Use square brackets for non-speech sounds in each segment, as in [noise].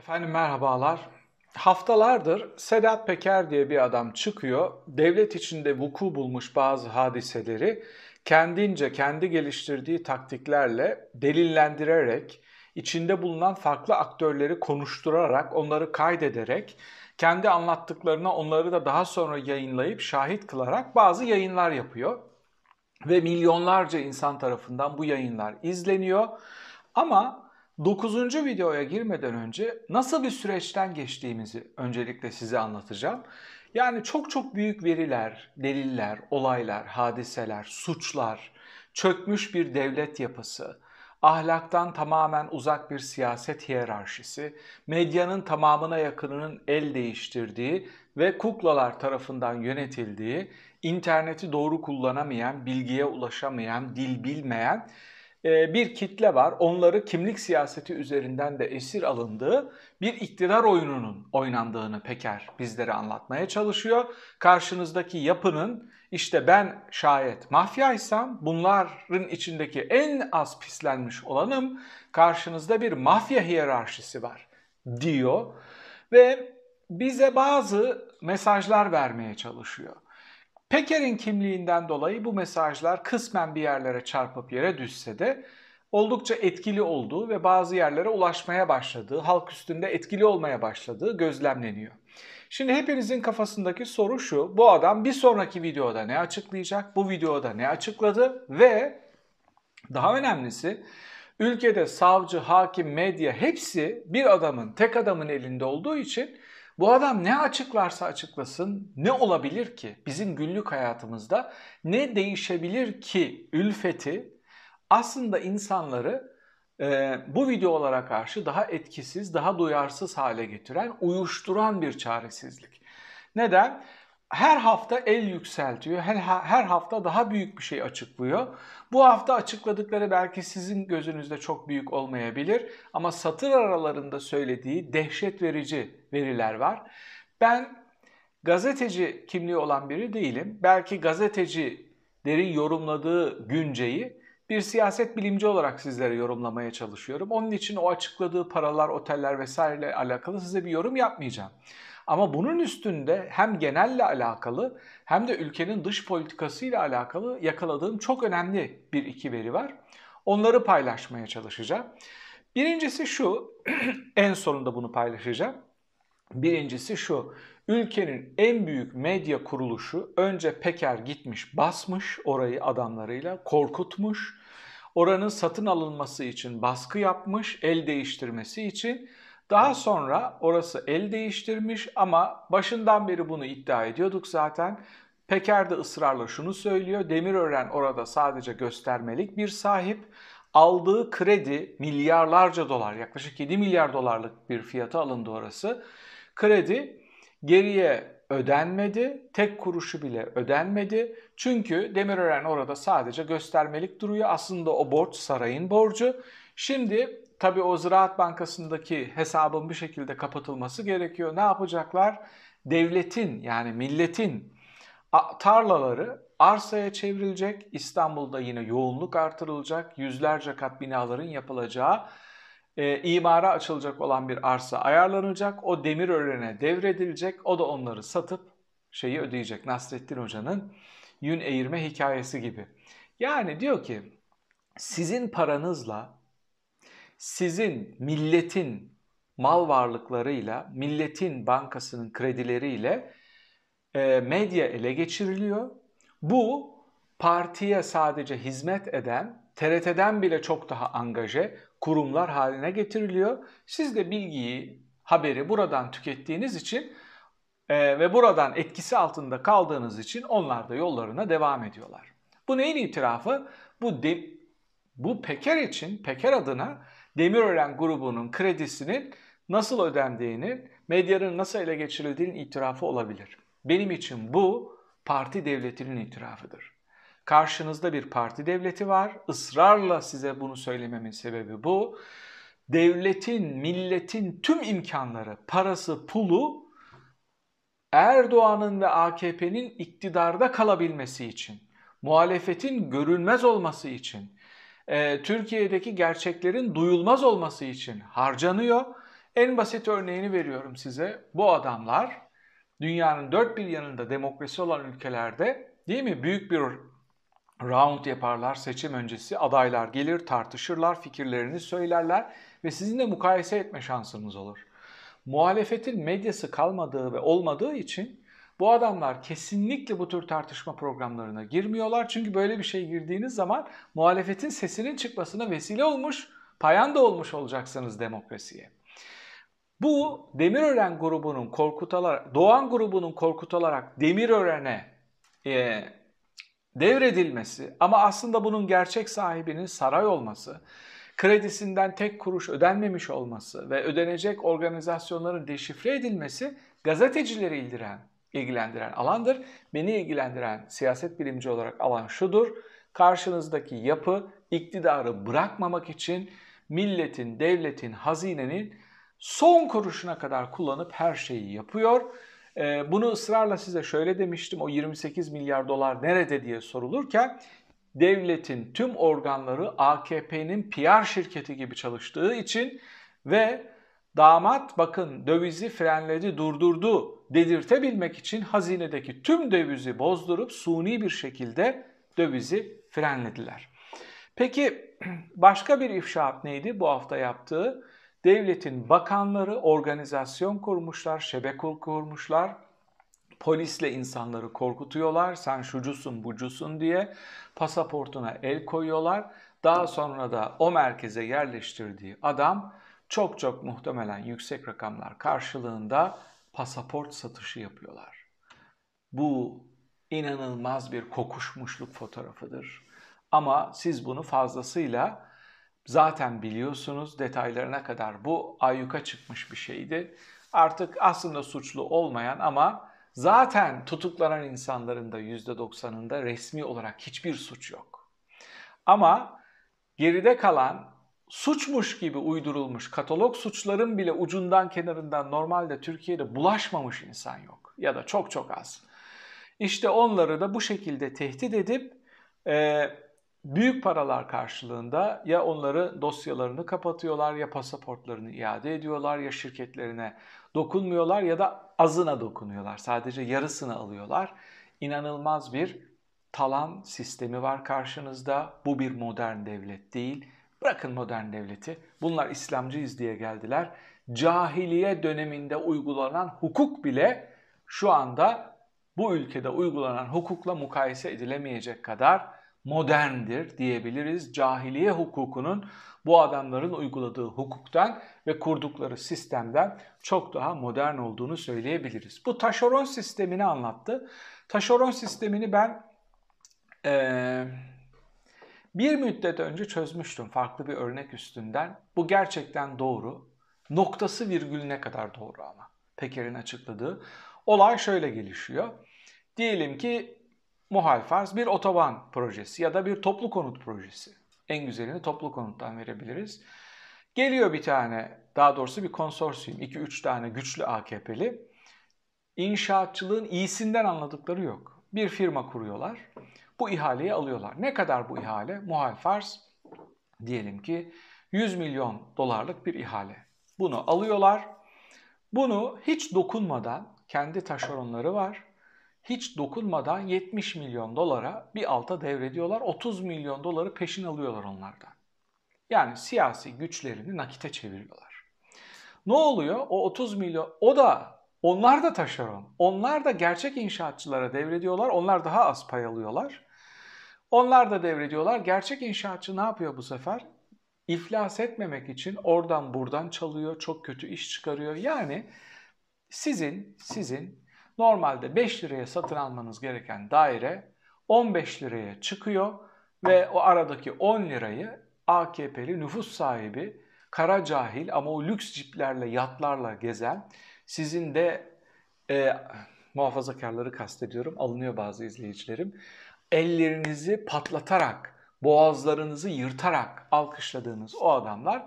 Efendim merhabalar. Haftalardır Sedat Peker diye bir adam çıkıyor. Devlet içinde vuku bulmuş bazı hadiseleri kendince kendi geliştirdiği taktiklerle delillendirerek, içinde bulunan farklı aktörleri konuşturarak, onları kaydederek, kendi anlattıklarına onları da daha sonra yayınlayıp şahit kılarak bazı yayınlar yapıyor. Ve milyonlarca insan tarafından bu yayınlar izleniyor. Ama 9. videoya girmeden önce nasıl bir süreçten geçtiğimizi öncelikle size anlatacağım. Yani çok çok büyük veriler, deliller, olaylar, hadiseler, suçlar, çökmüş bir devlet yapısı, ahlaktan tamamen uzak bir siyaset hiyerarşisi, medyanın tamamına yakınının el değiştirdiği ve kuklalar tarafından yönetildiği, interneti doğru kullanamayan, bilgiye ulaşamayan, dil bilmeyen bir kitle var. Onları kimlik siyaseti üzerinden de esir alındığı bir iktidar oyununun oynandığını Peker bizlere anlatmaya çalışıyor. Karşınızdaki yapının işte ben şayet mafyaysam bunların içindeki en az pislenmiş olanım. Karşınızda bir mafya hiyerarşisi var diyor ve bize bazı mesajlar vermeye çalışıyor. Peker'in kimliğinden dolayı bu mesajlar kısmen bir yerlere çarpıp yere düşse de oldukça etkili olduğu ve bazı yerlere ulaşmaya başladığı, halk üstünde etkili olmaya başladığı gözlemleniyor. Şimdi hepinizin kafasındaki soru şu, bu adam bir sonraki videoda ne açıklayacak, bu videoda ne açıkladı ve daha önemlisi ülkede savcı, hakim, medya hepsi bir adamın, tek adamın elinde olduğu için bu adam ne açıklarsa açıklasın ne olabilir ki? Bizim günlük hayatımızda ne değişebilir ki ülfeti aslında insanları e, bu videolara karşı daha etkisiz, daha duyarsız hale getiren, uyuşturan bir çaresizlik. Neden? Her hafta el yükseltiyor. Her, her hafta daha büyük bir şey açıklıyor. Bu hafta açıkladıkları belki sizin gözünüzde çok büyük olmayabilir ama satır aralarında söylediği dehşet verici veriler var. Ben gazeteci kimliği olan biri değilim. Belki gazetecilerin yorumladığı günceyi bir siyaset bilimci olarak sizlere yorumlamaya çalışıyorum. Onun için o açıkladığı paralar, oteller vesaireyle alakalı size bir yorum yapmayacağım. Ama bunun üstünde hem genelle alakalı hem de ülkenin dış politikasıyla alakalı yakaladığım çok önemli bir iki veri var. Onları paylaşmaya çalışacağım. Birincisi şu, [clears throat] en sonunda bunu paylaşacağım. Birincisi şu, ülkenin en büyük medya kuruluşu önce Peker gitmiş basmış orayı adamlarıyla, korkutmuş. Oranın satın alınması için baskı yapmış, el değiştirmesi için daha sonra orası el değiştirmiş ama başından beri bunu iddia ediyorduk zaten. Peker de ısrarla şunu söylüyor. Demirören orada sadece göstermelik bir sahip. Aldığı kredi milyarlarca dolar, yaklaşık 7 milyar dolarlık bir fiyata alındı orası. Kredi geriye ödenmedi, tek kuruşu bile ödenmedi. Çünkü Demirören orada sadece göstermelik duruyor. Aslında o borç sarayın borcu. Şimdi tabii o Ziraat Bankası'ndaki hesabın bir şekilde kapatılması gerekiyor. Ne yapacaklar? Devletin yani milletin tarlaları arsaya çevrilecek. İstanbul'da yine yoğunluk artırılacak. Yüzlerce kat binaların yapılacağı e, imara açılacak olan bir arsa ayarlanacak. O demir örene devredilecek. O da onları satıp şeyi ödeyecek. Nasrettin Hoca'nın yün eğirme hikayesi gibi. Yani diyor ki sizin paranızla sizin milletin mal varlıklarıyla, milletin bankasının kredileriyle e, medya ele geçiriliyor. Bu partiye sadece hizmet eden, TRT'den bile çok daha angaje kurumlar haline getiriliyor. Siz de bilgiyi, haberi buradan tükettiğiniz için e, ve buradan etkisi altında kaldığınız için onlar da yollarına devam ediyorlar. Bu neyin itirafı? Bu de, bu Peker için, Peker adına Demirören grubunun kredisinin nasıl ödendiğini, medyanın nasıl ele geçirildiğinin itirafı olabilir. Benim için bu parti devletinin itirafıdır. Karşınızda bir parti devleti var. Israrla size bunu söylememin sebebi bu. Devletin, milletin tüm imkanları, parası, pulu Erdoğan'ın ve AKP'nin iktidarda kalabilmesi için, muhalefetin görünmez olması için, e, Türkiye'deki gerçeklerin duyulmaz olması için harcanıyor En basit örneğini veriyorum size. Bu adamlar dünyanın dört bir yanında demokrasi olan ülkelerde değil mi büyük bir round yaparlar seçim öncesi. Adaylar gelir tartışırlar, fikirlerini söylerler ve sizinle mukayese etme şansınız olur. Muhalefetin medyası kalmadığı ve olmadığı için bu adamlar kesinlikle bu tür tartışma programlarına girmiyorlar. Çünkü böyle bir şey girdiğiniz zaman muhalefetin sesinin çıkmasına vesile olmuş, payanda olmuş olacaksınız demokrasiye. Bu Demirören grubunun korkutarak, Doğan grubunun korkutularak Demirören'e e, devredilmesi ama aslında bunun gerçek sahibinin saray olması, kredisinden tek kuruş ödenmemiş olması ve ödenecek organizasyonların deşifre edilmesi gazetecileri ildiren, ilgilendiren alandır. Beni ilgilendiren siyaset bilimci olarak alan şudur. Karşınızdaki yapı iktidarı bırakmamak için milletin, devletin, hazinenin son kuruşuna kadar kullanıp her şeyi yapıyor. Ee, bunu ısrarla size şöyle demiştim. O 28 milyar dolar nerede diye sorulurken devletin tüm organları AKP'nin PR şirketi gibi çalıştığı için ve damat bakın dövizi frenledi durdurdu dedirtebilmek için hazinedeki tüm dövizi bozdurup suni bir şekilde dövizi frenlediler. Peki [clears throat] başka bir ifşaat neydi bu hafta yaptığı? Devletin bakanları organizasyon kurmuşlar, şebeke kurmuşlar. Polisle insanları korkutuyorlar. Sen şucusun bucusun diye pasaportuna el koyuyorlar. Daha sonra da o merkeze yerleştirdiği adam çok çok muhtemelen yüksek rakamlar karşılığında pasaport satışı yapıyorlar. Bu inanılmaz bir kokuşmuşluk fotoğrafıdır. Ama siz bunu fazlasıyla zaten biliyorsunuz detaylarına kadar bu ayyuka çıkmış bir şeydi. Artık aslında suçlu olmayan ama zaten tutuklanan insanların da %90'ında resmi olarak hiçbir suç yok. Ama geride kalan suçmuş gibi uydurulmuş katalog suçların bile ucundan kenarından normalde Türkiye'de bulaşmamış insan yok. Ya da çok çok az. İşte onları da bu şekilde tehdit edip e, büyük paralar karşılığında ya onları dosyalarını kapatıyorlar ya pasaportlarını iade ediyorlar ya şirketlerine dokunmuyorlar ya da azına dokunuyorlar. Sadece yarısını alıyorlar. İnanılmaz bir talan sistemi var karşınızda. Bu bir modern devlet değil. Bırakın modern devleti. Bunlar İslamcıyız diye geldiler. Cahiliye döneminde uygulanan hukuk bile şu anda bu ülkede uygulanan hukukla mukayese edilemeyecek kadar moderndir diyebiliriz. Cahiliye hukukunun bu adamların uyguladığı hukuktan ve kurdukları sistemden çok daha modern olduğunu söyleyebiliriz. Bu taşeron sistemini anlattı. Taşeron sistemini ben ee, bir müddet önce çözmüştüm farklı bir örnek üstünden. Bu gerçekten doğru. Noktası virgülüne kadar doğru ama. Peker'in açıkladığı. Olay şöyle gelişiyor. Diyelim ki muhal farz bir otoban projesi ya da bir toplu konut projesi. En güzelini toplu konuttan verebiliriz. Geliyor bir tane, daha doğrusu bir konsorsiyum, 2-3 tane güçlü AKP'li. İnşaatçılığın iyisinden anladıkları yok. Bir firma kuruyorlar. Bu ihaleyi alıyorlar. Ne kadar bu ihale? Muhal farz diyelim ki 100 milyon dolarlık bir ihale. Bunu alıyorlar. Bunu hiç dokunmadan kendi taşeronları var hiç dokunmadan 70 milyon dolara bir alta devrediyorlar. 30 milyon doları peşin alıyorlar onlardan. Yani siyasi güçlerini nakite çeviriyorlar. Ne oluyor? O 30 milyon, o da onlar da taşeron. Onlar da gerçek inşaatçılara devrediyorlar. Onlar daha az pay alıyorlar. Onlar da devrediyorlar. Gerçek inşaatçı ne yapıyor bu sefer? İflas etmemek için oradan buradan çalıyor, çok kötü iş çıkarıyor. Yani sizin sizin Normalde 5 liraya satın almanız gereken daire 15 liraya çıkıyor ve o aradaki 10 lirayı AKP'li nüfus sahibi, kara cahil ama o lüks ciplerle, yatlarla gezen, sizin de e, muhafazakarları kastediyorum, alınıyor bazı izleyicilerim, ellerinizi patlatarak, boğazlarınızı yırtarak alkışladığınız o adamlar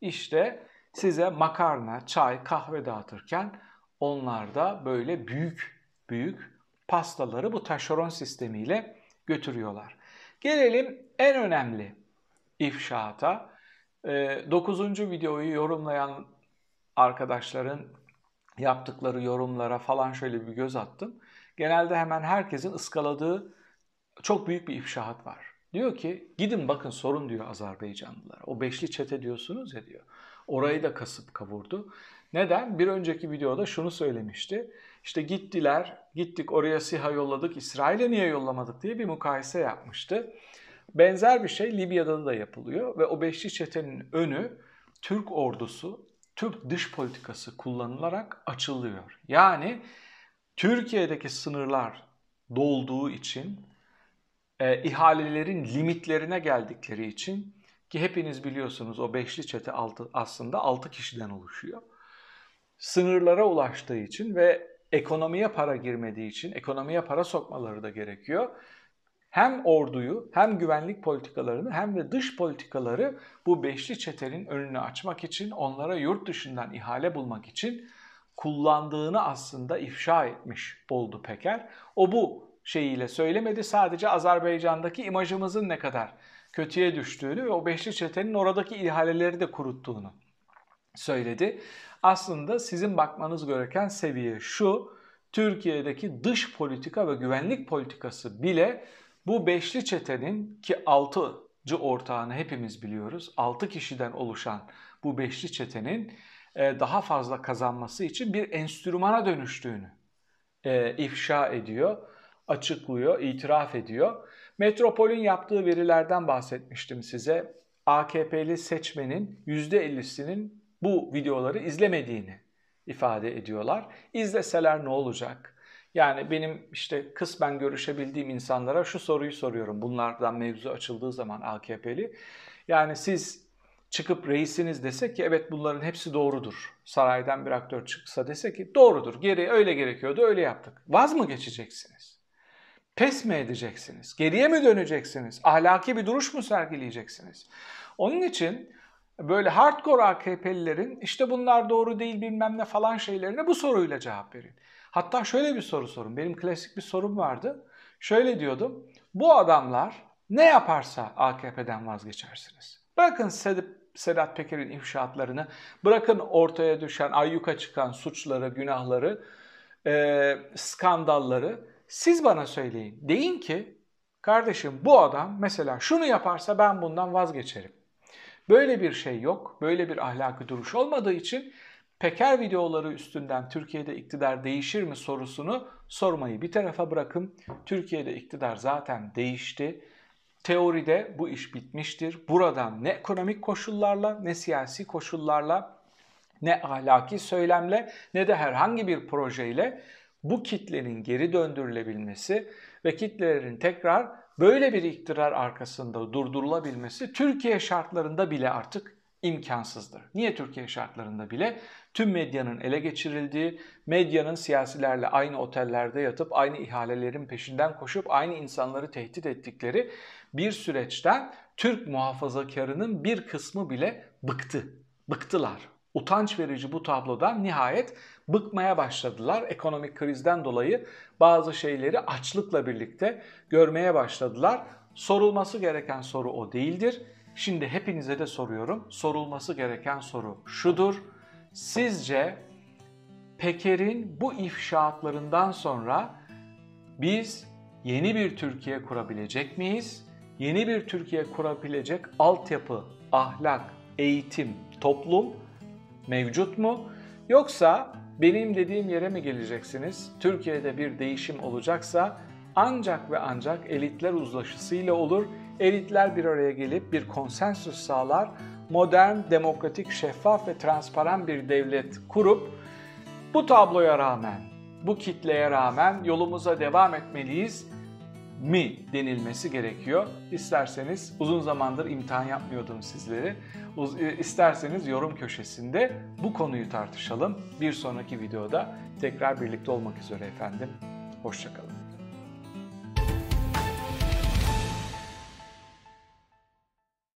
işte size makarna, çay, kahve dağıtırken onlar da böyle büyük büyük pastaları bu taşeron sistemiyle götürüyorlar. Gelelim en önemli ifşaata. 9. Ee, videoyu yorumlayan arkadaşların yaptıkları yorumlara falan şöyle bir göz attım. Genelde hemen herkesin ıskaladığı çok büyük bir ifşaat var. Diyor ki gidin bakın sorun diyor Azerbaycanlılar. O beşli çete diyorsunuz ya diyor. Orayı da kasıp kavurdu. Neden? Bir önceki videoda şunu söylemişti. İşte gittiler, gittik oraya SİHA yolladık, İsrail'e niye yollamadık diye bir mukayese yapmıştı. Benzer bir şey Libya'da da yapılıyor ve o beşli çetenin önü Türk ordusu, Türk dış politikası kullanılarak açılıyor. Yani Türkiye'deki sınırlar dolduğu için, e, ihalelerin limitlerine geldikleri için ki hepiniz biliyorsunuz o beşli çete altı, aslında 6 kişiden oluşuyor. Sınırlara ulaştığı için ve ekonomiye para girmediği için ekonomiye para sokmaları da gerekiyor. Hem orduyu hem güvenlik politikalarını hem de dış politikaları bu beşli çetenin önünü açmak için onlara yurt dışından ihale bulmak için kullandığını aslında ifşa etmiş oldu Peker. O bu şeyiyle söylemedi sadece Azerbaycan'daki imajımızın ne kadar kötüye düştüğünü ve o beşli çetenin oradaki ihaleleri de kuruttuğunu söyledi. Aslında sizin bakmanız gereken seviye şu, Türkiye'deki dış politika ve güvenlik politikası bile bu beşli çetenin ki altıcı ortağını hepimiz biliyoruz. Altı kişiden oluşan bu beşli çetenin e, daha fazla kazanması için bir enstrümana dönüştüğünü e, ifşa ediyor, açıklıyor, itiraf ediyor. Metropol'ün yaptığı verilerden bahsetmiştim size. AKP'li seçmenin %50'sinin bu videoları izlemediğini ifade ediyorlar. İzleseler ne olacak? Yani benim işte kısmen görüşebildiğim insanlara şu soruyu soruyorum. Bunlardan mevzu açıldığı zaman AKP'li. Yani siz çıkıp reisiniz dese ki evet bunların hepsi doğrudur. Saraydan bir aktör çıksa dese ki doğrudur. Geri öyle gerekiyordu öyle yaptık. Vaz mı geçeceksiniz? Pes mi edeceksiniz? Geriye mi döneceksiniz? Ahlaki bir duruş mu sergileyeceksiniz? Onun için böyle hardcore AKP'lilerin işte bunlar doğru değil bilmem ne falan şeylerine bu soruyla cevap verin. Hatta şöyle bir soru sorun. Benim klasik bir sorum vardı. Şöyle diyordum. Bu adamlar ne yaparsa AKP'den vazgeçersiniz. Bırakın Sedat Peker'in ifşaatlarını, bırakın ortaya düşen, ayyuka çıkan suçları, günahları, e, skandalları. Siz bana söyleyin. Deyin ki kardeşim bu adam mesela şunu yaparsa ben bundan vazgeçerim. Böyle bir şey yok. Böyle bir ahlaki duruş olmadığı için Peker videoları üstünden Türkiye'de iktidar değişir mi sorusunu sormayı bir tarafa bırakın. Türkiye'de iktidar zaten değişti. Teoride bu iş bitmiştir. Buradan ne ekonomik koşullarla ne siyasi koşullarla ne ahlaki söylemle ne de herhangi bir projeyle bu kitlenin geri döndürülebilmesi ve kitlelerin tekrar böyle bir iktidar arkasında durdurulabilmesi Türkiye şartlarında bile artık imkansızdır. Niye Türkiye şartlarında bile? Tüm medyanın ele geçirildiği, medyanın siyasilerle aynı otellerde yatıp aynı ihalelerin peşinden koşup aynı insanları tehdit ettikleri bir süreçten Türk muhafazakarının bir kısmı bile bıktı. Bıktılar. Utanç verici bu tablodan nihayet bıkmaya başladılar. Ekonomik krizden dolayı bazı şeyleri açlıkla birlikte görmeye başladılar. Sorulması gereken soru o değildir. Şimdi hepinize de soruyorum. Sorulması gereken soru şudur. Sizce Peker'in bu ifşaatlarından sonra biz yeni bir Türkiye kurabilecek miyiz? Yeni bir Türkiye kurabilecek altyapı, ahlak, eğitim, toplum mevcut mu? Yoksa benim dediğim yere mi geleceksiniz? Türkiye'de bir değişim olacaksa ancak ve ancak elitler uzlaşısıyla olur. Elitler bir araya gelip bir konsensüs sağlar. Modern, demokratik, şeffaf ve transparan bir devlet kurup bu tabloya rağmen, bu kitleye rağmen yolumuza devam etmeliyiz mi denilmesi gerekiyor. İsterseniz uzun zamandır imtihan yapmıyordum sizleri. E, isterseniz yorum köşesinde bu konuyu tartışalım. Bir sonraki videoda tekrar birlikte olmak üzere efendim. Hoşçakalın.